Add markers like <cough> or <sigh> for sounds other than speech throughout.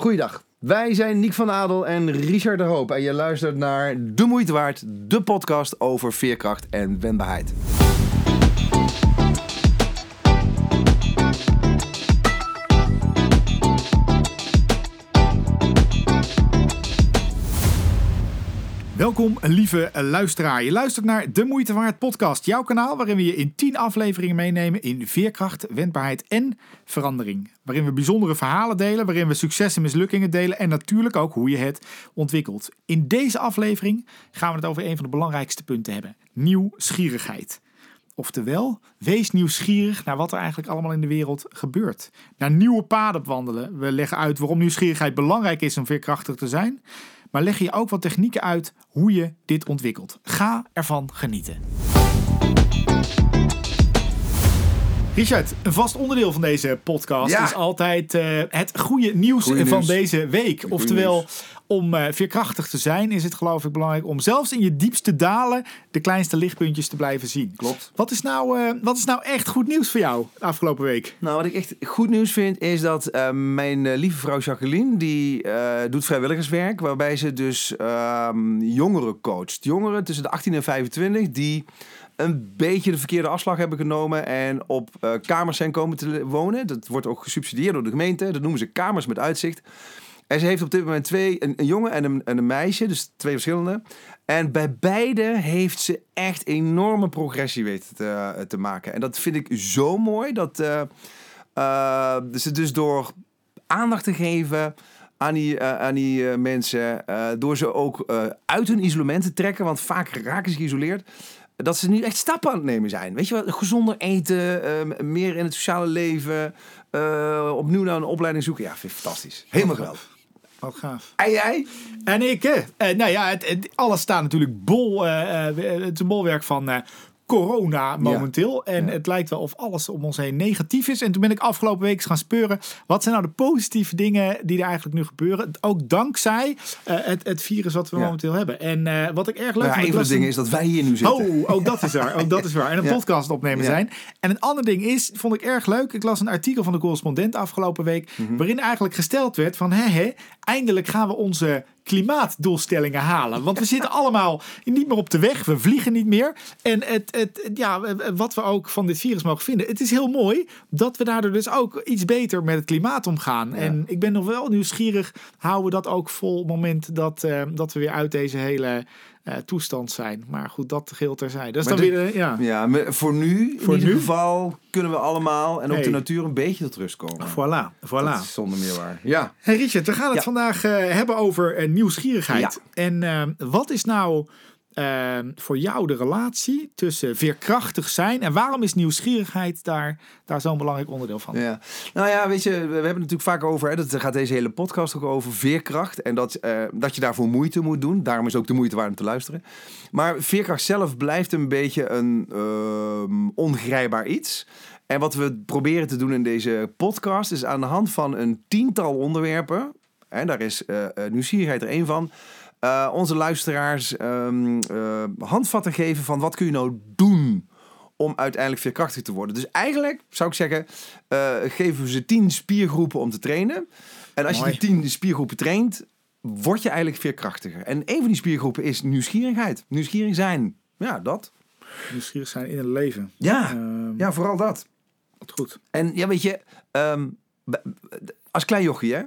Goeiedag. Wij zijn Niek van Adel en Richard de Hoop. En je luistert naar De Moeite Waard, de podcast over veerkracht en wendbaarheid. Welkom, lieve luisteraar. Je luistert naar De Moeite Waard podcast. Jouw kanaal waarin we je in 10 afleveringen meenemen in veerkracht, wendbaarheid en verandering. Waarin we bijzondere verhalen delen, waarin we succes en mislukkingen delen en natuurlijk ook hoe je het ontwikkelt. In deze aflevering gaan we het over een van de belangrijkste punten hebben. Nieuwsgierigheid. Oftewel, wees nieuwsgierig naar wat er eigenlijk allemaal in de wereld gebeurt. Naar nieuwe paden wandelen. We leggen uit waarom nieuwsgierigheid belangrijk is om veerkrachtig te zijn maar leg je ook wat technieken uit hoe je dit ontwikkelt. Ga ervan genieten. Richard, een vast onderdeel van deze podcast is altijd uh, het goede nieuws van deze week. Oftewel, om uh, veerkrachtig te zijn, is het geloof ik belangrijk om zelfs in je diepste dalen de kleinste lichtpuntjes te blijven zien. Klopt. Wat is nou, uh, wat is nou echt goed nieuws voor jou de afgelopen week? Nou, wat ik echt goed nieuws vind, is dat uh, mijn lieve vrouw Jacqueline, die doet vrijwilligerswerk, waarbij ze dus ehm, jongeren coacht. Jongeren tussen de 18 en 25, die een beetje de verkeerde afslag hebben genomen en op kamers zijn komen te wonen. Dat wordt ook gesubsidieerd door de gemeente. Dat noemen ze kamers met uitzicht. En ze heeft op dit moment twee, een, jongen en een, en een meisje, dus twee verschillende. En bij beide heeft ze echt enorme progressie weten te, te maken. En dat vind ik zo mooi. Dat uh, uh, ze dus door aandacht te geven aan die, aan die mensen, door ze ook uit hun isolement te trekken, want vaak raken ze geïsoleerd dat ze nu echt stappen aan het nemen zijn. Weet je wat? Gezonder eten, meer in het sociale leven, opnieuw naar een opleiding zoeken. Ja, vind ik fantastisch. Helemaal geweldig. Wat gaaf. En jij? En ik, uh, nou ja, het, alles staat natuurlijk bol. Uh, het is een bolwerk van corona momenteel. En het lijkt wel of alles om ons heen negatief is. En toen ben ik afgelopen week gaan speuren. Wat zijn nou de positieve dingen die er eigenlijk nu gebeuren? Ook dankzij uh, het, het virus wat we momenteel hebben. En uh, wat ik erg leuk nou, vind. Een van de dingen is dat wij hier nu zitten. Oh, ook dat is waar. Ook dat is waar. En een <laughs> podcast opnemen zijn. En een ander ding is, vond ik erg leuk. Ik las een artikel van de correspondent afgelopen week. Mm -hmm. Waarin eigenlijk gesteld werd van... Hé, eindelijk gaan we onze klimaatdoelstellingen halen. Want we <laughs> zitten allemaal niet meer op de weg. We vliegen niet meer. En het, het, ja, wat we ook van dit virus mogen vinden. Het is heel mooi dat we daardoor dus ook iets beter met het klimaat omgaan. Ja. En ik ben nog wel nieuwsgierig. Houden we dat ook vol moment dat, uh, dat we weer uit deze hele toestand zijn. Maar goed, dat geldt terzijde. Dus dan de, weer, ja. ja, maar voor nu, voor in ieder nu? geval, kunnen we allemaal en ook hey. de natuur een beetje tot rust komen. Voilà, voilà. Dat is zonder meer waar. Ja. Hey Richard, we gaan het ja. vandaag uh, hebben over uh, nieuwsgierigheid. Ja. En wat is nou uh, voor jou de relatie tussen veerkrachtig zijn en waarom is nieuwsgierigheid daar, daar zo'n belangrijk onderdeel van? Ja. Nou ja, weet je, we hebben het natuurlijk vaak over, hè, dat gaat deze hele podcast ook over veerkracht en dat, uh, dat je daarvoor moeite moet doen. Daarom is ook de moeite waard om te luisteren. Maar veerkracht zelf blijft een beetje een uh, ongrijpbaar iets. En wat we proberen te doen in deze podcast is aan de hand van een tiental onderwerpen, en daar is uh, nieuwsgierigheid er één van, uh, onze luisteraars um, uh, handvatten geven van wat kun je nou doen om uiteindelijk veerkrachtig te worden. Dus eigenlijk zou ik zeggen, uh, geven we ze tien spiergroepen om te trainen. En als Mooi. je die tien spiergroepen traint, word je eigenlijk veerkrachtiger. En een van die spiergroepen is nieuwsgierigheid. Nieuwsgierig zijn. Ja, dat. Nieuwsgierig zijn in het leven. Ja, um, ja vooral dat. Wat goed. En ja, weet je, um, als klein jochie, hè,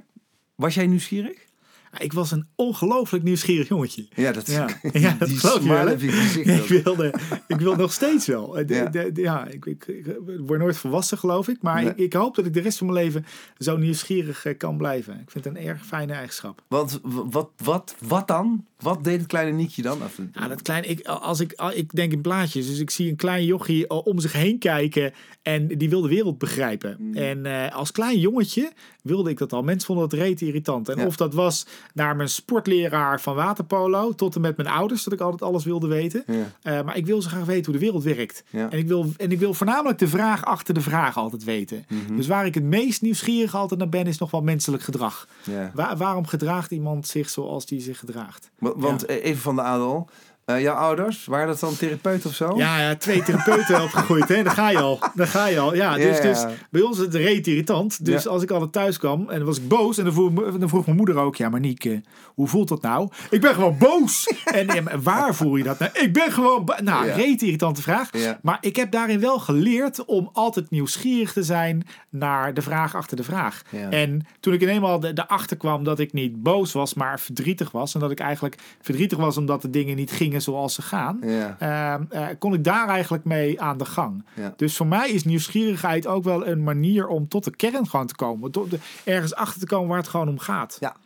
was jij nieuwsgierig? Ik was een ongelooflijk nieuwsgierig jongetje. Ja, dat, ja. <laughs> ja, dat die geloof je ik, wilde, ik wil nog steeds wel. <laughs> Ja, de, de, ja ik, ik, ik, word nooit volwassen, geloof ik. Maar nee. ik, ik, hoop dat ik de rest van mijn leven zo nieuwsgierig uh, kan blijven. Ik vind het een erg fijne eigenschap. Want wat, wat, wat dan? Wat deed het kleine Nietje dan? Ja, dat kleine, ik, als ik, ik denk in plaatjes. Dus ik zie een klein jochie om zich heen kijken. En die wil de wereld begrijpen. Mm. En uh, als klein jongetje wilde ik dat al. Mensen vonden dat reet irritant. En of dat was naar mijn sportleraar van waterpolo tot en met mijn ouders, dat ik altijd alles wilde weten. Ja. Uh, maar ik wil zo graag weten hoe de wereld werkt. Ja. En, ik wil, en ik wil voornamelijk de vraag achter de vraag altijd weten. Mm -hmm. Dus waar ik het meest nieuwsgierig altijd naar ben, is nog wel menselijk gedrag. Waar, waarom gedraagt iemand zich zoals die zich gedraagt? Want, want even van de adel. Eh, jouw ouders, waren dat dan therapeuten of zo? Ja, ja twee therapeuten <laughs> opgegroeid, hè? Daar ga je al. Daar ga je al. Ja, dus, dus bij ons is het reet irritant. Dus als ik altijd thuis kwam en dan was ik boos. En dan vroeg, me- dan vroeg mijn moeder ook, ja, maar Nieke, hoe voelt dat nou? Ik ben gewoon boos. <laughs> en waar voel je dat nou? Ik ben gewoon... Nou, Ja. reet irritante vraag. Maar ik heb daarin wel geleerd om altijd nieuwsgierig te zijn naar de vraag achter de vraag. En toen ik eenmaal de- erachter kwam dat ik niet boos was, maar verdrietig was. En dat ik eigenlijk verdrietig was omdat de dingen niet gingen zoals ze gaan. Ja. Ehm, eh, kon ik daar eigenlijk mee aan de gang. Ja. Dus voor mij is nieuwsgierigheid ook wel een manier om tot de kern gewoon te komen. Tot de, ergens achter te komen waar het gewoon om gaat. Ja.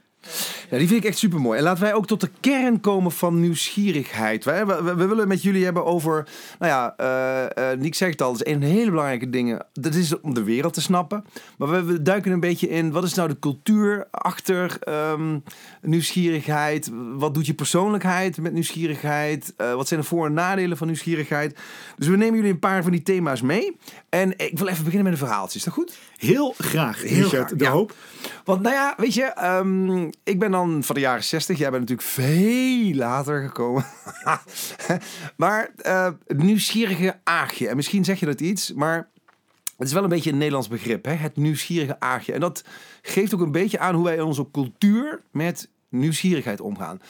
Ja, die vind ik echt super mooi. En laten wij ook tot de kern komen van nieuwsgierigheid. We, willen met jullie hebben over. Nou ja, eh Nick zegt al, dat is een hele belangrijke ding. Dat is om de wereld te snappen. Maar we, we duiken een beetje in. Wat is nou de cultuur achter ehm, nieuwsgierigheid? Wat doet je persoonlijkheid met nieuwsgierigheid? Eh, wat zijn de voor- en nadelen van nieuwsgierigheid? Dus we nemen jullie een paar van die thema's mee. En ik wil even beginnen met een verhaaltje. Is dat goed? Heel graag, Heel Richard graag, de ja. Hoop. Want nou ja, weet je, ehm, ik ben dan van de jaren 60. Jij bent natuurlijk veel later gekomen. <laughs> maar eh, het nieuwsgierige aagje. En misschien zeg je dat iets, maar het is wel een beetje een Nederlands begrip. Hè? Het nieuwsgierige aagje. En dat geeft ook een beetje aan hoe wij in onze cultuur met nieuwsgierigheid omgaan.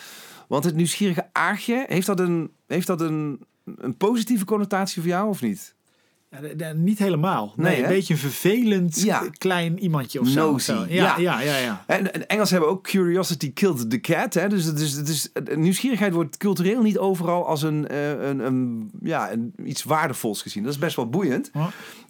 Want het nieuwsgierige aagje, heeft dat een, heeft dat een, een positieve connotatie voor jou of niet? Niet helemaal. Nee, een beetje een vervelend Ja. klein iemandje of zo. Nosy, ja. Ja, ja, ja, ja. En, en Engels hebben ook curiosity killed the cat. Hè? Dus, het is, nieuwsgierigheid wordt cultureel niet overal als een, eh, een, een, ja, een, iets waardevols gezien. Dat is best wel boeiend.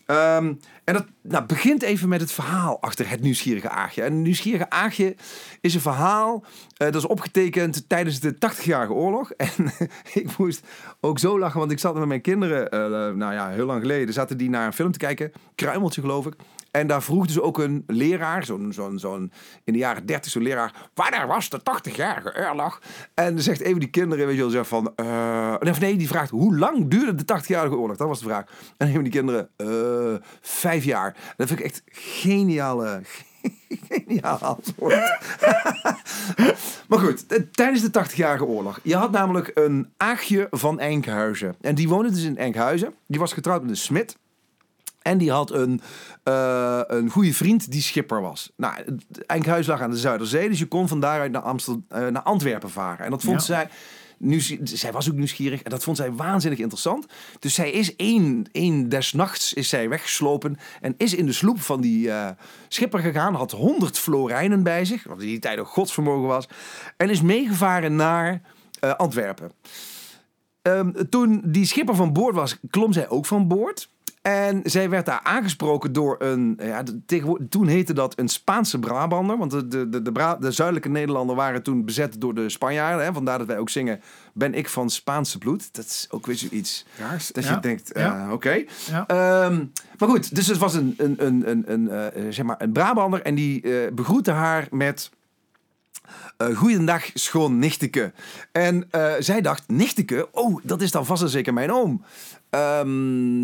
Ehm, en dat nou, begint even met het verhaal achter het nieuwsgierige aagje. En het nieuwsgierige aagje is een verhaal eh, dat is opgetekend tijdens de 80-jarige oorlog. <laughs> En ik moest ook zo lachen, want ik zat met mijn kinderen, eh, nou ja, heel lang geleden, zaten die naar een film te kijken. Kruimeltje, geloof ik. En daar vroeg dus ook een leraar, zo'n, zo'n, zo'n in de jaren 30, zo'n leraar, wanneer was de 80-jarige oorlog? En dan zegt een van die kinderen, weet je wel, zegt van, eh, of nee, die vraagt, hoe lang duurde de 80-jarige oorlog? Dat was de vraag. En van die kinderen, eh, vijf jaar. Dat vind ik echt geniale, <laughs> geniaal antwoord. <laughs> maar goed, t- tijdens de 80-jarige oorlog. Je had namelijk een Aagje van Enkhuizen. En die woonde dus in Enkhuizen. Die was getrouwd met een smid. En die had een, eh, een goede vriend die schipper was. Nou, het Enkhuizen lag aan de Zuiderzee. Dus je kon van daaruit naar, Amstel, eh, naar Antwerpen varen. En dat vond Ja. zij... nieuws- zij was ook nieuwsgierig en dat vond zij waanzinnig interessant. Dus zij is één, één des nachts is zij weggeslopen en is in de sloep van die eh, schipper gegaan. Had 100 florijnen bij zich, wat in die tijd ook godsvermogen was. En is meegevaren naar Antwerpen. Ehm, toen die schipper van boord was, klom zij ook van boord. En zij werd daar aangesproken door een, ja, toen heette dat een Spaanse Brabander. Want de, de, de, de, Bra- de zuidelijke Nederlanden waren toen bezet door de Spanjaarden. Hè, vandaar dat wij ook zingen, ben ik van Spaanse bloed. Dat is ook weer zoiets Raars. dat Ja. je denkt, eh, Ja. oké. Ja. Ehm, maar goed, dus het was een, een, een, een, een, eh, eh, zeg maar een Brabander. En die eh, begroette haar met... eh goeiedag, schoon nichteke. En eh, zij dacht, nichteke? Oh, dat is dan vast en zeker mijn oom. Ehm,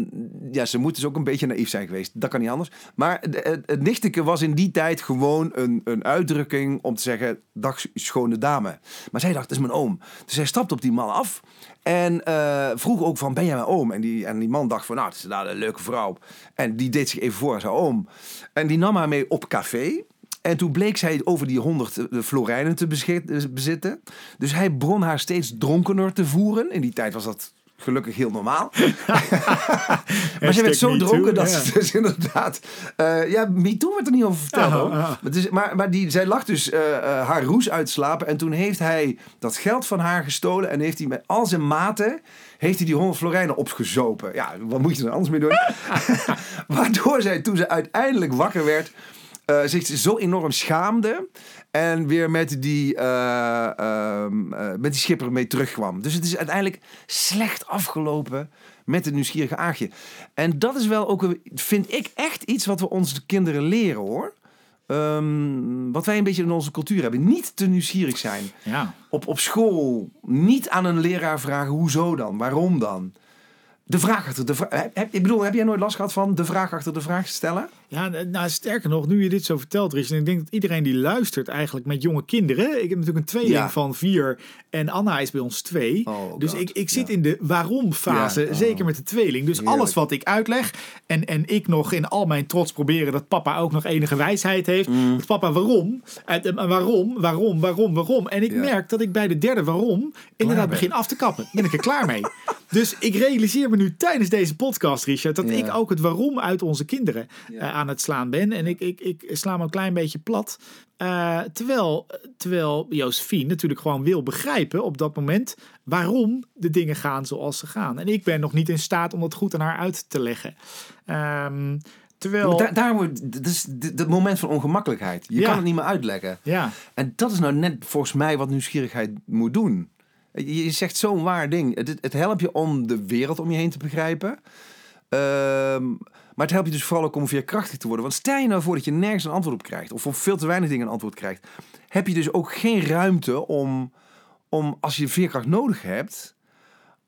ja, ze moet dus ook een beetje naïef zijn geweest. Dat kan niet anders. Maar het, het was in die tijd gewoon een, een uitdrukking om te zeggen... Dag, schone dame. Maar zij dacht, dat is mijn oom. Dus zij stapte op die man af. En eh, vroeg ook van, ben jij mijn oom? En die, en die man dacht van, nou, dat is een leuke vrouw. En die deed zich even voor als oom. En die nam haar mee op café. En toen bleek zij over die honderd florijnen te beschik- bezitten. Dus hij begon haar steeds dronkener te voeren. In die tijd was dat gelukkig heel normaal. <laughs> maar ze werd zo too, dronken dat ze dus inderdaad... eh ja, MeToo werd er niet over verteld hoor. Maar, is- maar, maar die, zij lag dus eh, eh, haar roes uitslapen. En toen heeft hij dat geld van haar gestolen. En heeft hij met al zijn maten... Heeft hij die 100 florijnen opgezopen. Ja, wat moet je er anders mee doen? <laughs> <laughs> Waardoor zij toen ze uiteindelijk wakker werd... zich zo enorm schaamde. En weer met die, eh, ehm, eh, met die schipper mee terugkwam. Dus het is uiteindelijk slecht afgelopen met het nieuwsgierige aagje. En dat is wel ook, vind ik, echt iets wat we onze kinderen leren hoor. Ehm, wat wij een beetje in onze cultuur hebben. Niet te nieuwsgierig zijn. Ja. Op, op school niet aan een leraar vragen, hoezo dan? Waarom dan? De vraag achter de vraag. Ik bedoel, heb jij nooit last gehad van de vraag achter de vraag stellen? Ja, nou sterker nog, nu je dit zo vertelt, Richard, ik denk dat iedereen die luistert eigenlijk met jonge kinderen. Ik heb natuurlijk een tweeling Ja. van vier en Anna is bij ons twee. Oh, dus ik, ik zit Ja. in de waarom fase, Ja, oh. zeker met de tweeling. Dus Heerlijk. alles wat ik uitleg en, en ik nog in al mijn trots proberen dat papa ook nog enige wijsheid heeft. Mm. Dat papa waarom, en, en waarom, waarom, waarom, waarom. En ik merk dat ik bij de derde waarom inderdaad begin af te kappen. Ben ik er klaar mee. Dus ik realiseer me nu tijdens deze podcast, Richard, dat ik ook het waarom uit onze kinderen Ja. Aan het slaan ben. En ik, ik, ik sla me een klein beetje plat. Eh, terwijl, terwijl Josephine natuurlijk gewoon wil begrijpen op dat moment waarom de dingen gaan zoals ze gaan. En ik ben nog niet in staat om dat goed aan haar uit te leggen. Ehm, terwijl. Daar, daar wordt, dat is d- dat moment van ongemakkelijkheid. Je Ja. kan het niet meer uitleggen. ja, En dat is nou net volgens mij wat nieuwsgierigheid moet doen. Je je zegt zo'n waar ding. Het, het helpt je om de wereld om je heen te begrijpen. Ehm, maar het helpt je dus vooral ook om veerkrachtig te worden. Want stel je nou voor dat je nergens een antwoord op krijgt. Of op veel te weinig dingen een antwoord krijgt. Heb je dus ook geen ruimte om, om als je veerkracht nodig hebt...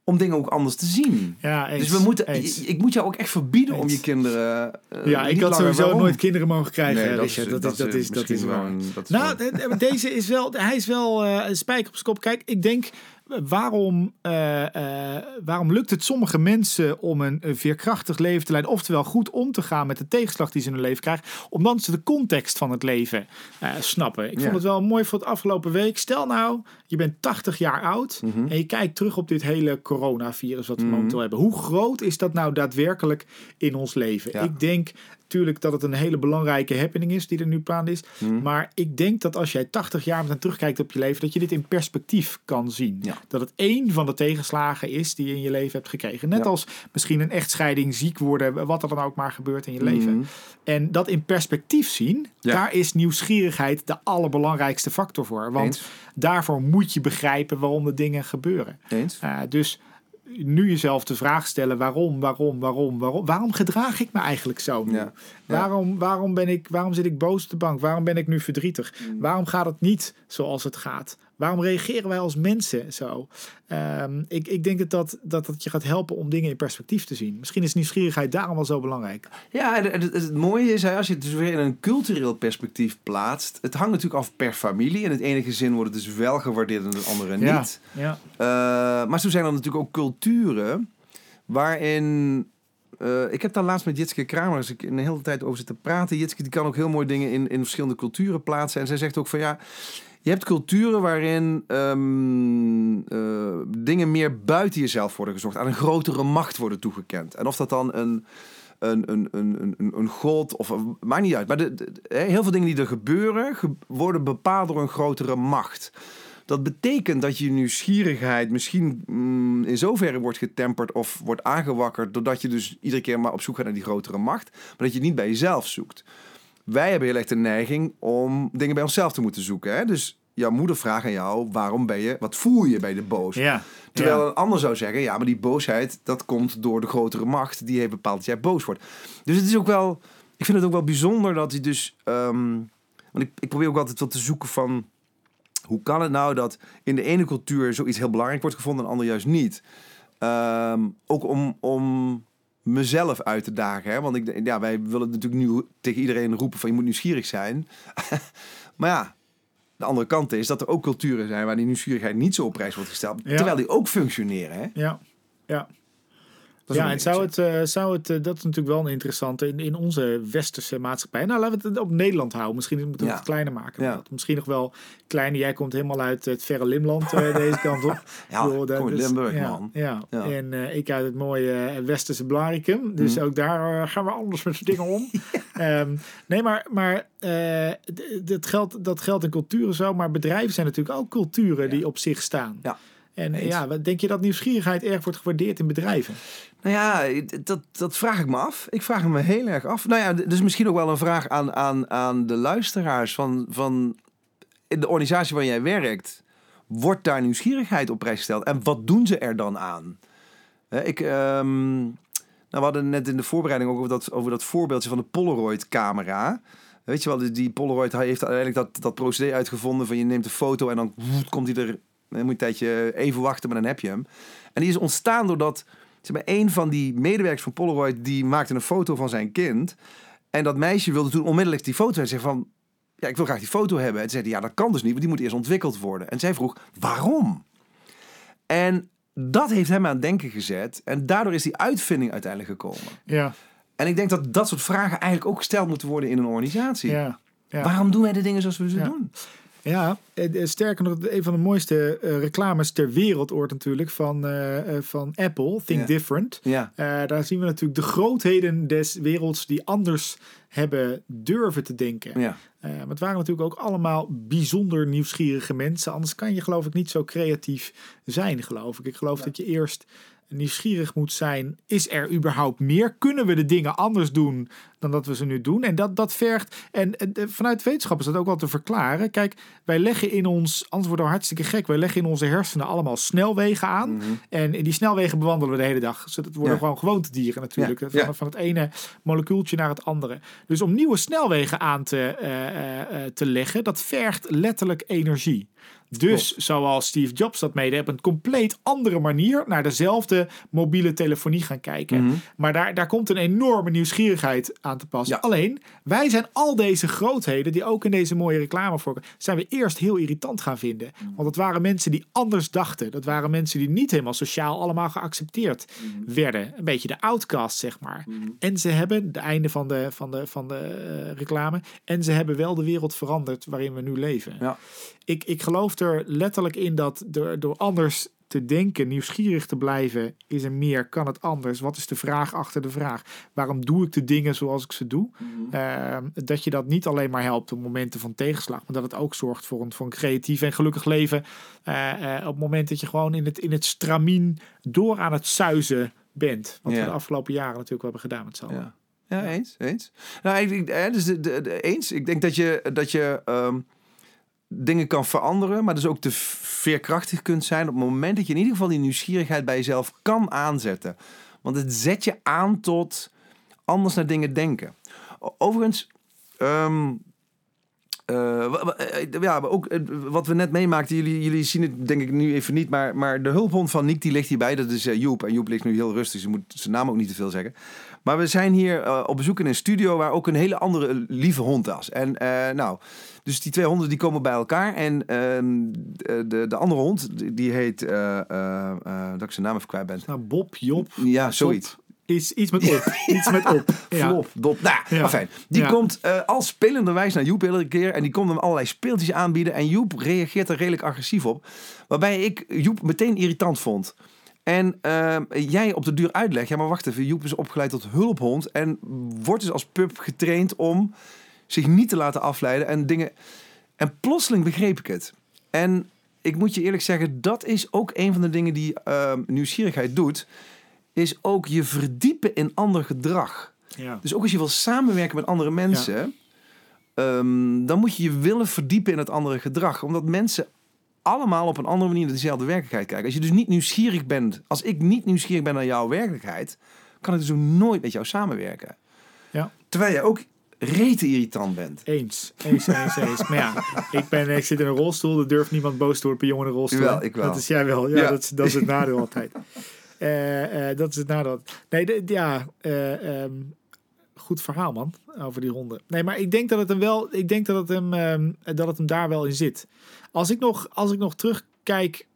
om dingen ook anders te zien. ja eens, dus we moeten, eens. ik, moet jou ook echt verbieden om je kinderen... eh, Ja, ik had sowieso waarom. nooit kinderen mogen krijgen, Nee, dat is- Dat, is, dat, is, dat is waar. dat is Nou, wel- de- de- deze is wel, hij is wel eh, een spijker op zijn kop. Kijk, ik denk, eh, waarom, eh, eh, waarom lukt het sommige mensen om een, veerkrachtig leven te leiden? Oftewel goed om te gaan met de tegenslag die ze in hun leven krijgen. Omdat ze de context van het leven eh, snappen. Ik Ja. vond het wel mooi voor het afgelopen week. Stel nou, je bent 80 jaar oud Mhm. en je kijkt terug op dit hele coronavirus wat we Mhm. momenteel hebben. Hoe groot is dat nou daadwerkelijk in ons leven? Ja. Ik denk natuurlijk dat het een hele belangrijke happening is die er nu plaand is. Mhm. Maar ik denk dat als jij 80 jaar met terugkijkt op je leven, dat je dit in perspectief kan zien. Ja. Dat het één van de tegenslagen is die je in je leven hebt gekregen. Net Ja. als misschien een echtscheiding, ziek worden, wat er dan ook maar gebeurt in je leven. Mhm. En dat in perspectief zien, Ja. daar is nieuwsgierigheid de allerbelangrijkste factor voor. Want Eens. daarvoor moet je begrijpen waarom de dingen gebeuren. Eens? Uh, dus nu jezelf de vraag stellen waarom, waarom, waarom, waarom. Waarom gedraag ik me eigenlijk zo? nu? Ja. Ja. Waarom, waarom, ben ik, waarom zit ik boos op de bank? Waarom ben ik nu verdrietig? Mm. Waarom gaat het niet zoals het gaat? Waarom reageren wij als mensen zo? Ehm, ik, ik denk dat dat, dat dat je gaat helpen om dingen in perspectief te zien. Misschien is nieuwsgierigheid daarom wel zo belangrijk. Ja, het, het, het mooie is, als je het dus weer in een cultureel perspectief plaatst. Het hangt natuurlijk af per familie. In het ene gezin wordt het dus wel gewaardeerd en het andere niet. Ja, Eh, maar zo zijn er natuurlijk ook culturen waarin... eh, ik heb daar laatst met Jitske Kramer eens een hele tijd over zitten praten. Jitske die kan ook heel mooi dingen in, in verschillende culturen plaatsen. En zij zegt ook van ja, je hebt culturen waarin ehm, eh, dingen meer buiten jezelf worden gezocht. Aan een grotere macht worden toegekend. En of dat dan een, een, een, een, een, een god of... een- maakt niet uit. Maar de, heel veel dingen die er gebeuren... ge- worden bepaald door een grotere macht. Dat betekent dat je nieuwsgierigheid misschien mm, in zoverre wordt getemperd of wordt aangewakkerd, doordat je dus iedere keer maar op zoek gaat naar die grotere macht, maar dat je het niet bij jezelf zoekt. Wij hebben heel erg de neiging om dingen bij onszelf te moeten zoeken. Hè? Dus jouw moeder vraagt aan jou, waarom ben je, wat voel je bij de boos? ja. Terwijl ja. een ander zou zeggen, ja, maar die boosheid, dat komt door de grotere macht. Die heeft bepaald dat jij boos wordt. Dus het is ook wel, ik vind het ook wel bijzonder dat hij dus, ehm, want ik, ik probeer ook altijd wat te zoeken van, hoe kan het nou dat in de ene cultuur zoiets heel belangrijk wordt gevonden en de andere juist niet? Ehm, ook om, om mezelf uit te dagen. Hè? Want ik, ja, wij willen natuurlijk nu tegen iedereen roepen van je moet nieuwsgierig zijn. <laughs> maar ja, de andere kant is dat er ook culturen zijn waar die nieuwsgierigheid niet zo op prijs wordt gesteld. Ja. Terwijl die ook functioneren. Hè? ja. ja. Ja, en een zou het, eh, zou het, eh, dat is natuurlijk wel een interessante in, in onze westerse maatschappij. Nou, laten we het op Nederland houden. Misschien moeten we Ja. het kleiner maken. Ja. Misschien nog wel kleiner. Jij komt helemaal uit het verre Limland eh, <laughs> deze kant op. Ja, kom Limburg, ja, man. Ja. En eh, ik uit het mooie eh, westerse Blaricum. Dus Mhm. ook daar eh, gaan we anders met z'n dingen om. <laughs> Ehm, nee, maar, maar eh, dat, geldt, dat geldt in culturen zo. Maar bedrijven zijn natuurlijk ook culturen die op zich staan. Ja. En Eens. ja, denk je dat nieuwsgierigheid erg wordt gewaardeerd in bedrijven? Nou ja, dat, dat vraag ik me af. Ik vraag me heel erg af. Nou ja, dus misschien ook wel een vraag aan, aan, aan de luisteraars van, van in de organisatie waar jij werkt. Wordt daar nieuwsgierigheid op prijs gesteld? En wat doen ze er dan aan? Ik, ehm, nou, we hadden net in de voorbereiding ook over dat, over dat voorbeeldje van de Polaroid-camera. Weet je wel, die- Polaroid heeft uiteindelijk dat, dat procedé uitgevonden van je neemt een foto en dan komt hij er. Dan moet je een tijdje even wachten, maar dan heb je hem. En die is ontstaan doordat zeg maar, een van die medewerkers van Polaroid die maakte een foto van zijn kind. En dat meisje wilde toen onmiddellijk die foto en zei van... Ja, ik wil graag die foto hebben. En ze zei, ja, dat kan dus niet, want die moet eerst ontwikkeld worden. En zij vroeg, waarom? En dat heeft hem aan het denken gezet. En daardoor is die uitvinding uiteindelijk gekomen. Ja, En ik denk dat dat soort vragen eigenlijk ook gesteld moeten worden in een organisatie. ja. ja. Waarom doen wij de dingen zoals we ze Ja. doen? Ja, eh, sterker nog, een van de mooiste eh, reclames ter wereld natuurlijk van, eh, van Apple, Think Ja. Different. Ja, daar zien we natuurlijk de grootheden des werelds die anders hebben durven te denken. ja. Maar het waren natuurlijk ook allemaal bijzonder nieuwsgierige mensen. Anders kan je geloof ik niet zo creatief zijn, geloof ik. Ik geloof dat je eerst nieuwsgierig moet zijn. Is er überhaupt meer? Kunnen we de dingen anders doen dan dat we ze nu doen? En dat, dat vergt... En, en, vanuit wetenschap is dat ook wel te verklaren. Kijk, wij leggen in ons... Anders worden we hartstikke gek. Wij leggen in onze hersenen allemaal snelwegen aan. En in die snelwegen bewandelen we de hele dag. Dus dat worden Ja. gewoon gewoontedieren natuurlijk. Ja, Van, van het ene molecuultje naar het andere. Dus om nieuwe snelwegen aan te, eh, eh, eh, te leggen, dat vergt letterlijk energie. Dus zoals Steve Jobs dat mede op een compleet andere manier naar dezelfde mobiele telefonie gaan kijken. Mhm. Maar daar, daar komt een enorme nieuwsgierigheid aan te passen. Ja. Alleen, wij zijn al deze grootheden, die ook in deze mooie reclame voorkomen, zijn we eerst heel irritant gaan vinden. Want het waren mensen die anders dachten. Dat waren mensen die niet helemaal sociaal allemaal geaccepteerd werden. Een beetje de outcast, zeg maar. En ze hebben, de einde van de, van de, van de eh, reclame, en ze hebben wel de wereld veranderd waarin we nu leven. Ja. Ik, ik geloof er letterlijk in dat door, door anders te denken, nieuwsgierig te blijven, is er meer, kan het anders? Wat is de vraag achter de vraag? Waarom doe ik de dingen zoals ik ze doe? Eh, dat je dat niet alleen maar helpt op momenten van tegenslag, maar dat het ook zorgt voor een, voor een creatief en gelukkig leven. eh, eh, op het moment dat je gewoon in het, in het stramien door aan het suizen bent. Wat we de afgelopen jaren natuurlijk wel hebben gedaan met z'n allen. Ja. Ja, eens, eens. Nou, ik, ik, hè, dus de, de, de- eens. Ik denk dat je, dat je ehm, dingen kan veranderen, maar dus ook te veerkrachtig kunt zijn op het moment dat je in ieder geval die nieuwsgierigheid bij jezelf kan aanzetten. Want het zet je aan tot anders naar dingen denken. Overigens, ehm, eh, eh, ja, maar ook eh, wat we net meemaakten, jullie, jullie zien het denk ik nu even niet, maar, maar de hulphond van Nick die ligt hierbij, dat is eh, Joep. En Joep ligt nu heel rustig, ze moet zijn naam ook niet te veel zeggen. Maar we zijn hier eh, op bezoek in een studio waar ook een hele andere eh, lieve hond was. En eh, nou, dus die twee honden die komen bij elkaar. En ehm, de, de, de andere hond, die- heet, eh, eh, eh, dat ik zijn naam even kwijt ben. Nou, Bob, Job, Ja, zoiets. Is iets met op. <laughs> iets met op. Ja. Flop, dop. Nou, Ja. fijn. Die Ja. komt eh als spelenderwijs naar Joep iedere keer. En die komt hem allerlei speeltjes aanbieden. En Joep reageert er redelijk agressief op. Waarbij ik Joep meteen irritant vond. En ehm, jij op de duur uitlegt, ja maar wacht even, Joep is opgeleid tot hulphond en wordt dus als pup getraind om zich niet te laten afleiden en dingen. En plotseling begreep ik het. En ik moet je eerlijk zeggen, dat is ook een van de dingen die ehm, nieuwsgierigheid doet, is ook je verdiepen in ander gedrag. Ja. Dus ook als je wil samenwerken met andere mensen, ehm, dan moet je je willen verdiepen in het andere gedrag. Omdat mensen allemaal op een andere manier naar dezelfde werkelijkheid kijken. Als je dus niet nieuwsgierig bent, als ik niet nieuwsgierig ben naar jouw werkelijkheid, kan ik dus ook nooit met jou samenwerken. Ja. Terwijl jij ook rete irritant bent. Eens, eens, eens, eens. Maar ja, ik, ben, ik zit in een rolstoel, er durft niemand boos te worden bij jongen in een rolstoel. Jawel, ik wel. Dat is jij wel, ja, Ja. Dat, is, dat is het nadeel altijd. <laughs> Eh, eh, dat is het nadeel. Nee, de- ja, eh, ehm, goed verhaal man, over die ronde. Nee, maar ik denk dat het hem wel, ik denk dat het hem, ehm, dat het hem daar wel in zit. Als ik nog, als ik nog terugkijk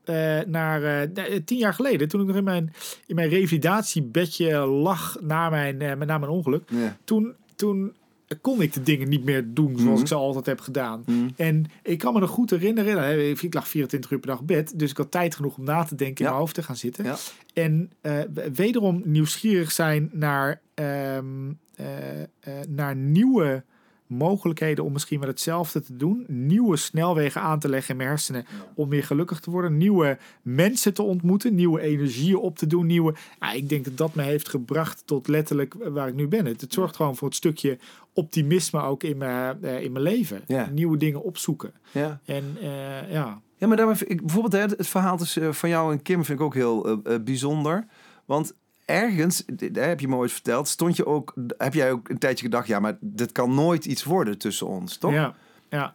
naar tien jaar geleden, toen ik nog in mijn, in mijn revalidatiebedje lag na mijn, eh, na mijn ongeluk, Ja. toen, toen kon ik de dingen niet meer doen zoals Mhm. ik ze altijd heb gedaan. Mhm. En ik kan me nog goed herinneren, ik lag 24 uur per dag op bed, dus ik had tijd genoeg om na te denken, in Ja. mijn hoofd te gaan zitten. Ja. En eh, wederom nieuwsgierig zijn naar, ehm, eh, eh, naar nieuwe mogelijkheden om misschien wel hetzelfde te doen. Nieuwe snelwegen aan te leggen in mijn hersenen om meer gelukkig te worden. Nieuwe mensen te ontmoeten, nieuwe energieën op te doen. Nieuwe, ja, ik denk dat dat me heeft gebracht tot letterlijk waar ik nu ben. Het, het zorgt gewoon voor het stukje optimisme ook in mijn, eh, in mijn leven. Ja. Nieuwe dingen opzoeken. Ja. En eh, ja, Ja, maar daarmee, ik, bijvoorbeeld hè, het verhaal tussen eh, van jou en Kim vind ik ook heel bijzonder. Want ergens, hè, heb je me ooit verteld, stond je ook, heb jij ook een tijdje gedacht, ja, maar dit kan nooit iets worden tussen ons, toch? ja, ja.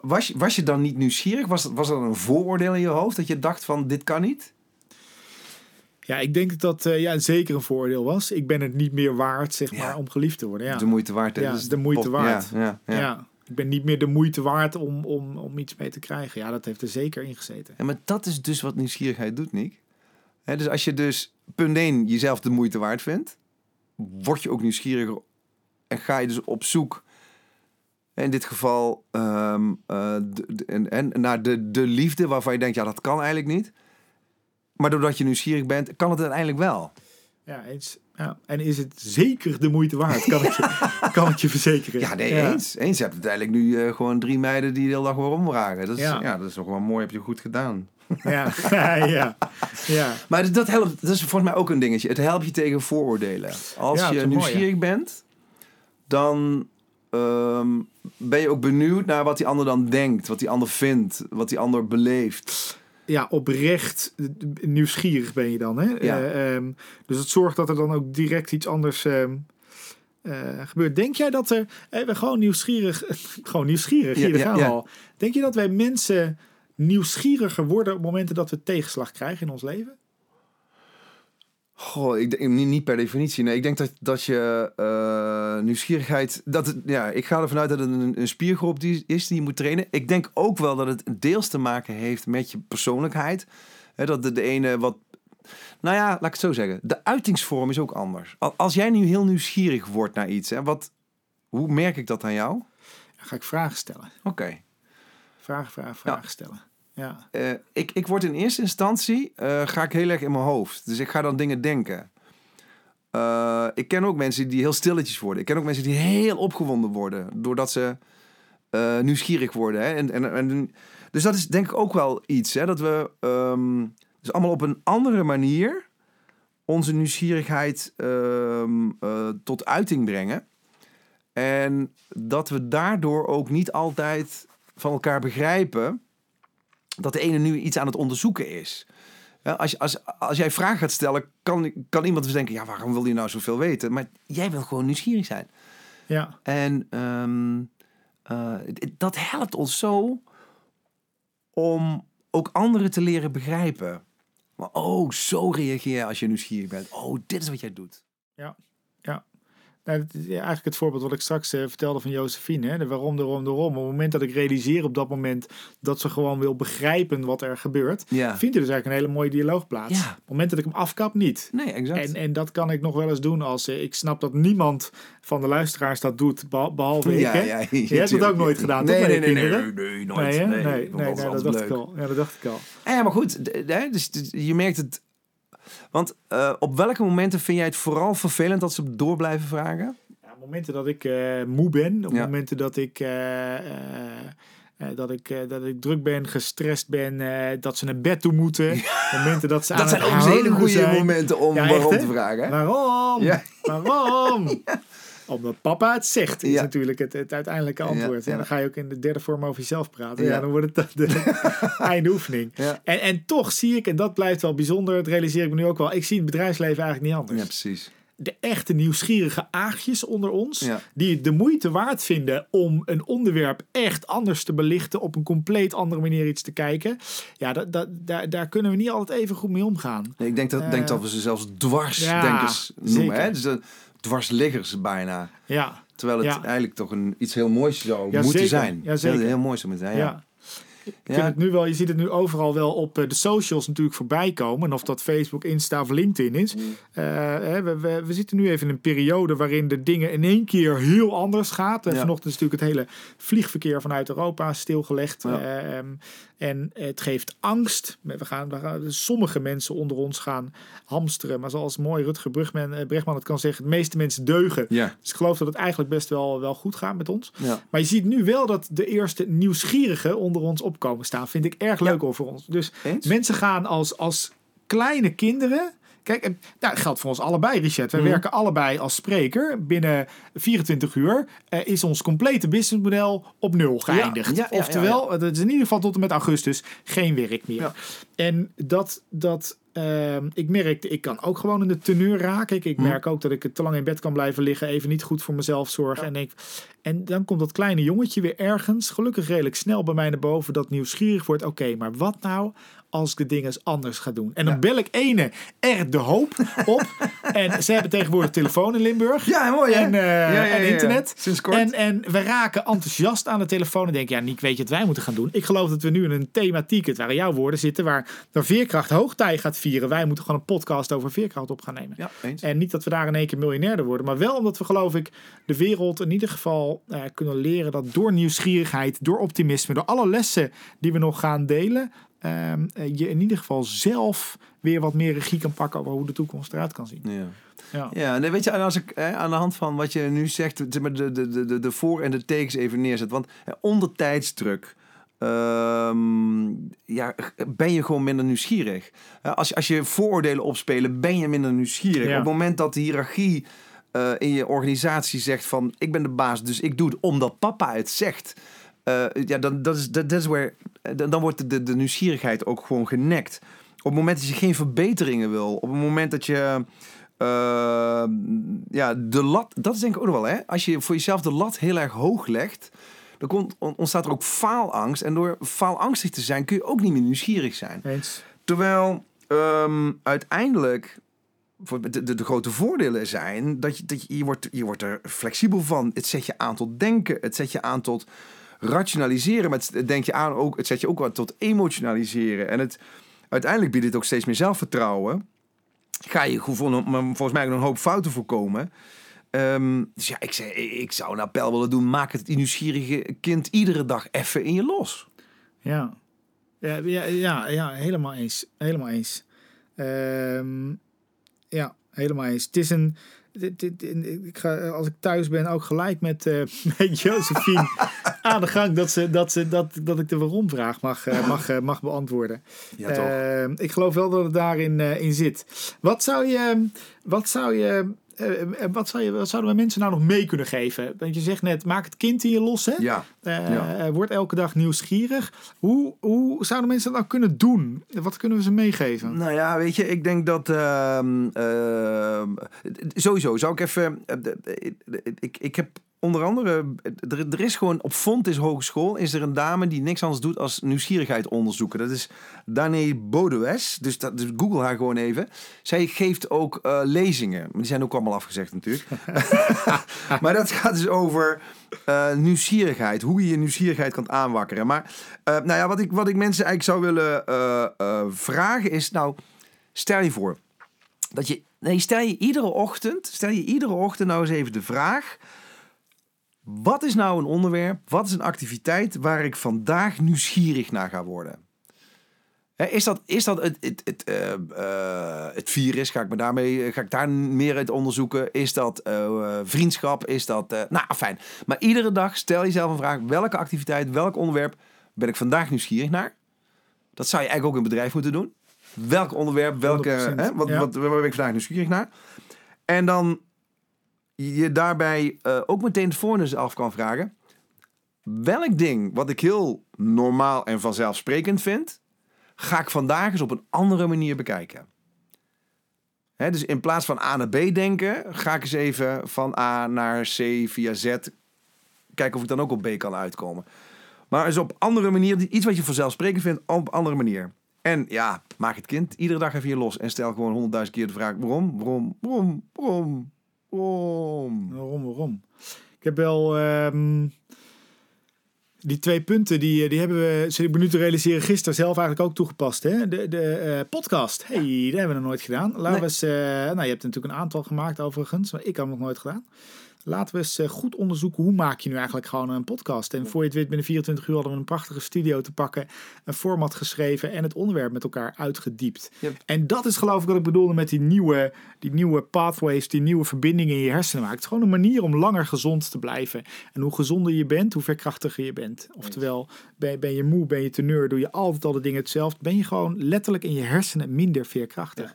Was je, was je dan niet nieuwsgierig? Was, was er een vooroordeel in je hoofd dat je dacht van, dit kan niet? Ja, ik denk dat dat eh, ja, zeker een voordeel was. Ik ben het niet meer waard, zeg Ja. maar, om geliefd te worden. Ja, De moeite waard. hè? Ja, Dus de moeite pop- waard. Ja, ja, ja. ja. ik ben niet meer de moeite waard om, om, om iets mee te krijgen. Ja, dat heeft er zeker in gezeten. Ja, maar dat is dus wat nieuwsgierigheid doet, Nick. Dus als je dus punt 1 jezelf de moeite waard vindt, word je ook nieuwsgieriger en ga je dus op zoek, in dit geval, ehm, eh, de, de- en, en naar de, de liefde waarvan je denkt, ja, dat kan eigenlijk niet. Maar doordat je nieuwsgierig bent, kan het uiteindelijk wel. Ja, eens. Ja. En is het zeker de moeite waard, kan ik je, <laughs> kan ik je verzekeren. Ja, nee, eens. Eens. Je hebt uiteindelijk nu eh, gewoon drie meiden die de hele dag waarom vragen. Dat is, Ja. ja. dat is nog wel mooi, heb je goed gedaan. <laughs> Ja, ja, ja. Maar dat helpt, dat is volgens mij ook een dingetje. Het helpt je tegen vooroordelen. Als Ja, je mooi, nieuwsgierig bent, dan ehm, ben je ook benieuwd naar wat die ander dan denkt, wat die ander vindt, wat die ander beleeft. ja, oprecht nieuwsgierig ben je dan. Hè? Ja. Eh, ehm, dus het zorgt dat er dan ook direct iets anders ehm, eh, gebeurt. Denk jij dat er... eh, we gewoon nieuwsgierig... <laughs> gewoon nieuwsgierig, hier ja, gaan we al. Denk je dat wij mensen nieuwsgieriger worden op momenten dat we tegenslag krijgen in ons leven? Goh, ik denk niet, per definitie. Nee, ik denk dat, dat je eh, nieuwsgierigheid. Dat het, ja, ik ga ervan uit dat het een, een spiergroep die is die je moet trainen. Ik denk ook wel dat het deels te maken heeft met je persoonlijkheid. Dat de, de ene wat. Nou ja, laat ik het zo zeggen. De uitingsvorm is ook anders. Al- Als jij nu heel nieuwsgierig wordt naar iets, hè, wat, hoe merk ik dat aan jou? Oké. Dan ga ik vragen stellen. Vragen, vragen, vragen stellen. Ja. Eh, ik, ik word in eerste instantie, eh, ga ik heel erg in mijn hoofd. Dus ik ga dan dingen denken. Eh, ik ken ook mensen die heel stilletjes worden. Ik ken ook mensen die heel opgewonden worden. Doordat ze nieuwsgierig worden. Hè? En, en, en, dus dat is denk ik ook wel iets. Hè? Dat we ehm, dus allemaal op een andere manier onze nieuwsgierigheid ehm, eh, tot uiting brengen. En dat we daardoor ook niet altijd van elkaar begrijpen dat de ene nu iets aan het onderzoeken is. Ja, Als, als, als jij vragen gaat stellen, kan, kan iemand dus denken: ja, waarom wil je nou zoveel weten? Maar jij wil gewoon nieuwsgierig zijn. Ja. En ehm, eh, dat helpt ons zo om ook anderen te leren begrijpen. Maar oh, zo reageer je als je nieuwsgierig bent. Oh, dit is wat jij doet. Nou, dat is eigenlijk het voorbeeld wat ik straks eh, vertelde van Josephine. Hè? De waarom, de waarom, de waarom. Op het moment dat ik realiseer op dat moment dat ze gewoon wil begrijpen wat er gebeurt, Ja. vindt er dus eigenlijk een hele mooie dialoog plaats. Ja. Op het moment dat ik hem afkap, niet. Nee, exact. En, en dat kan ik nog wel eens doen als eh, ik snap dat niemand van de luisteraars dat doet, beh- behalve ik. Hè? ja, Jij hebt het tuurlijk. ook nooit gedaan, toch, Nee, met nee, je nee, nee, nee, nee, nooit. Nee? Nee, nee, dat dacht ik al. Ja, dat dacht ik al. Ja, maar goed. Dus, dus je merkt het. Want eh, op welke momenten vind jij het vooral vervelend dat ze door blijven vragen? Ja, momenten dat ik eh, moe ben, op Ja. momenten dat ik, eh, dat, ik, dat ik druk ben, gestrest ben, dat ze naar bed toe moeten. Momenten dat ze <laughs> aan Dat zijn ook hele goede zijn. momenten om Ja, waarom te vragen. Hè? Waarom? Ja. Waarom? <laughs> Omdat papa het zegt, is Ja. natuurlijk het, het uiteindelijke antwoord. Ja, En ja. dan ga je ook in de derde vorm over jezelf praten. Ja, Ja. dan wordt het de, de <laughs> einde oefening. Ja. En, en toch zie ik, en dat blijft wel bijzonder, dat realiseer ik me nu ook wel, ik zie het bedrijfsleven eigenlijk niet anders. ja, precies. de echte nieuwsgierige aagjes onder ons, Ja. die het de moeite waard vinden om een onderwerp echt anders te belichten, op een compleet andere manier iets te kijken. Ja, dat, dat, daar, daar kunnen we niet altijd even goed mee omgaan. Nee, ik denk dat, Eh, denk dat we ze zelfs ja, dwarsdenkers noemen. zeker. Hè? Dus dwarsliggers bijna. Ja, Terwijl het Ja. eigenlijk toch een, iets heel moois zou Ja, moeten zeker. zijn. Ja, zeker. Heel, heel mooi zou moeten ja. zijn. Ja. Ik vind het nu wel, je ziet het nu overal wel op eh, de socials natuurlijk voorbij komen. En of dat Facebook, Insta of LinkedIn is. Mm. Eh, we, we, we zitten nu even in een periode waarin de dingen in één keer heel anders gaat. En Ja. vanochtend is natuurlijk het hele vliegverkeer vanuit Europa stilgelegd. Ja. Eh, ehm, en het geeft angst. We gaan, we gaan, sommige mensen onder ons gaan hamsteren. Maar zoals mooi Rutger Brugman, eh, Bregman het kan zeggen, de meeste mensen deugen. Ja. Dus ik geloof dat het eigenlijk best wel, wel goed gaat met ons. Ja. Maar je ziet nu wel dat de eerste nieuwsgierigen onder ons opkomen staan. Vind ik erg leuk over ons. Dus Eens? mensen gaan als, als kleine kinderen. Kijk, en, nou, dat geldt voor ons allebei, Richard. Wij Mhm. werken allebei als spreker. Binnen 24 uur eh, is ons complete businessmodel op nul geëindigd. ja, ja, Oftewel, het is in ieder geval tot en met augustus geen werk meer. En dat, dat ehm, ik merkte, ik kan ook gewoon in de teneur raken. Ik, ik Mhm. merk ook dat ik te lang in bed kan blijven liggen, even niet goed voor mezelf zorgen. En, denk, En dan komt dat kleine jongetje weer ergens, gelukkig redelijk snel bij mij naar boven, dat nieuwsgierig wordt. Oké, maar wat nou als ik de dingen eens anders ga doen? En dan Ja. bel ik ene er de hoop op. <laughs> en ze hebben tegenwoordig telefoon in Limburg. Ja, mooi hè? En, eh, Ja, ja, ja, en internet. Sinds kort. En, en we raken enthousiast aan de telefoon en denken, ja, Niek, weet je wat wij moeten gaan doen? Ik geloof dat we nu in een thematiek, het waren jouw woorden, zitten waar de veerkracht hoogtij gaat vieren. Wij moeten gewoon een podcast over veerkracht op gaan nemen. ja, eens. En niet dat we daar in één keer miljonair worden, maar wel omdat we, geloof ik, de wereld in ieder geval eh, kunnen leren dat door nieuwsgierigheid, door optimisme, door alle lessen die we nog gaan delen, ehm, eh, je in ieder geval zelf weer wat meer regie kan pakken over hoe de toekomst eruit kan zien. Ja. Ja. Ja, weet je, als ik hè, aan de hand van wat je nu zegt, de, de, de, de voor- en de tekens even neerzet. Want hè, onder tijdsdruk ehm, ja, ben je gewoon minder nieuwsgierig. Als je, als je vooroordelen opspelen, ben je minder nieuwsgierig. Ja. Op het moment dat de hiërarchie eh, in je organisatie zegt van... ik ben de baas, dus ik doe het omdat papa het zegt... eh, ja, dan, dat is, dat, is where, dan, dan wordt de, de, nieuwsgierigheid ook gewoon genekt. Op het moment dat je geen verbeteringen wil, op het moment dat je eh, ja, de lat, dat is denk ik ook wel, hè? Als je voor jezelf de lat heel erg hoog legt, dan komt, on- ontstaat er ook faalangst. En door faalangstig te zijn kun je ook niet meer nieuwsgierig zijn. Eens. Terwijl ehm, uiteindelijk voor de, de, de grote voordelen zijn dat je, dat je, je, wordt, je wordt er flexibel van. Het zet je aan tot denken, het zet je aan tot rationaliseren, maar denk je aan ook, het zet je ook wat tot emotionaliseren. En het, uiteindelijk biedt het ook steeds meer zelfvertrouwen. Ga je volgens mij ook een hoop fouten voorkomen. Ehm, dus ja, ik, zei, ik zou een appel willen doen. Maak het nieuwsgierige kind iedere dag even in je los. Ja. Ja, ja, ja, ja helemaal eens. Helemaal eens. Ehm, ja, helemaal eens. Het is een. Dit- dit- Ik ga, als ik thuis ben ook gelijk met, eh <laughs> met Josephine <laughs> aan de gang dat, ze, dat, ze, dat, dat ik de waarom vraag mag, eh, mag, eh, mag beantwoorden. Ja, toch? Ik geloof wel dat het daarin eh, in zit. Wat zou je, wat zou je, wat, zou je, wat zouden we mensen nou nog mee kunnen geven? Want je zegt net, maak het kind in je los, hè? ja. Eh, Ja. eh, Word elke dag nieuwsgierig. Hoe, hoe zouden mensen dat nou kunnen doen? Wat kunnen we ze meegeven? Nou ja, weet je, ik denk dat. ehm, ehm, sowieso zou ik even. eh, ik, ik heb onder andere. Er, er is gewoon op Fontis Hogeschool. Is er een dame die niks anders doet als nieuwsgierigheid onderzoeken. Dat is Danae Bodewes. Dus, dat, dus Google haar gewoon even. Zij geeft ook eh, lezingen. Maar Die zijn ook allemaal afgezegd natuurlijk. <laughs> maar dat gaat dus over eh, nieuwsgierigheid. Hoe je je nieuwsgierigheid kan aanwakkeren. Maar eh, nou ja, wat ik, wat ik mensen eigenlijk zou willen eh, eh, vragen is... Nou, stel je voor dat je... Nee, stel je iedere ochtend... Stel je iedere ochtend nou eens even de vraag... Wat is nou een onderwerp? Wat is een activiteit waar ik vandaag nieuwsgierig naar ga worden? Is dat, is dat het, het, het, eh, eh, het virus? Ga ik, me daarmee, ga ik daar meer uit onderzoeken? Is dat eh, vriendschap? Is dat... nou, fijn. Maar iedere dag stel jezelf een vraag. Welke activiteit, welk onderwerp ben ik vandaag nieuwsgierig naar? Dat zou je eigenlijk ook in bedrijf moeten doen. Welk onderwerp, welke... 100%, Hè, wat, ja. wat, waar ben ik vandaag nieuwsgierig naar? En dan je daarbij eh, ook meteen het voornemen af kan vragen. Welk ding wat ik heel normaal en vanzelfsprekend vind, ga ik vandaag eens op een andere manier bekijken. Dus in plaats van A naar B denken, ga ik eens even van A naar C via Z kijken of ik dan ook op B kan uitkomen. Maar eens op andere manier, iets wat je vanzelfsprekend vindt, op andere manier. En ja, maak het kind iedere dag even je los en stel gewoon honderdduizend keer de vraag: waarom, waarom, waarom, waarom, waarom? Waarom, waarom? Ik heb wel... ehm, die twee punten, die, die hebben we, zit ik me nu te realiseren, gisteren zelf eigenlijk ook toegepast. Hè? De, de eh, podcast, hey, dat hebben we nog nooit gedaan. Laten Nee. eh, nou, je hebt natuurlijk een aantal gemaakt overigens, maar ik heb hem nog nooit gedaan. Laten we eens eh, goed onderzoeken hoe maak je nu eigenlijk gewoon een podcast. En voor je het weet, binnen 24 uur hadden we een prachtige studio te pakken, een format geschreven en het onderwerp met elkaar uitgediept. Yep. En dat is geloof ik wat ik bedoelde met die nieuwe, die nieuwe pathways, die nieuwe verbindingen in je hersenen maakt. Het is gewoon een manier om langer gezond te blijven. En hoe gezonder je bent, hoe verkrachtiger je bent. Oftewel, ben, ben je moe, ben je teneur, doe je altijd al de dingen hetzelfde, ben je gewoon letterlijk in je hersenen minder veerkrachtig.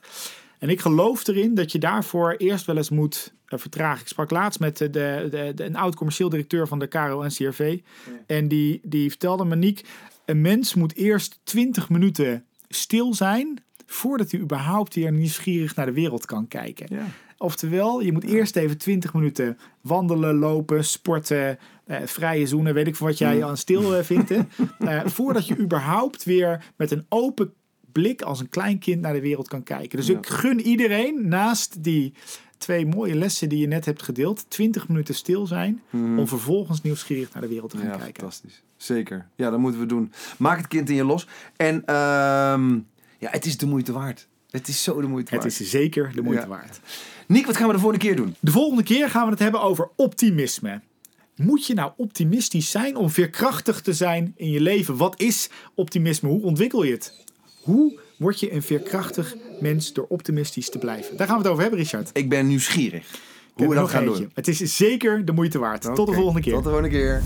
En ik geloof erin dat je daarvoor eerst wel eens moet eh, vertragen. Ik sprak laatst met de, de, de, een oud commercieel directeur van de KRO-NCRV. En die, die vertelde me, Niek, een mens moet eerst 20 minuten stil zijn... voordat hij überhaupt weer nieuwsgierig naar de wereld kan kijken. Ja. Oftewel, je moet eerst even 20 minuten wandelen, lopen, sporten, eh, vrije zoenen, weet ik wat jij aan stil eh, vindt. <laughs> Eh, voordat je überhaupt weer met een open blik als een klein kind naar de wereld kan kijken. Dus Ja. ik gun iedereen, naast die twee mooie lessen die je net hebt gedeeld, 20 minuten stil zijn, om vervolgens nieuwsgierig naar de wereld te gaan Mhm. Ja, kijken. fantastisch. Zeker. Ja, dat moeten we doen. Maak het kind in je los. En ehm, ja, het is de moeite waard. Het is zo de moeite Het waard. is zeker de moeite Ja. waard. Nick, wat gaan we de volgende keer doen? De volgende keer gaan we het hebben over optimisme. Moet je nou optimistisch zijn om veerkrachtig te zijn in je leven? Wat is optimisme? Hoe ontwikkel je het? Hoe word je een veerkrachtig mens door optimistisch te blijven? Daar gaan we het over hebben, Richard. Ik ben nieuwsgierig hoe we dat gaan eentje. doen. Het is zeker de moeite waard. Tot de volgende keer. Tot de volgende keer.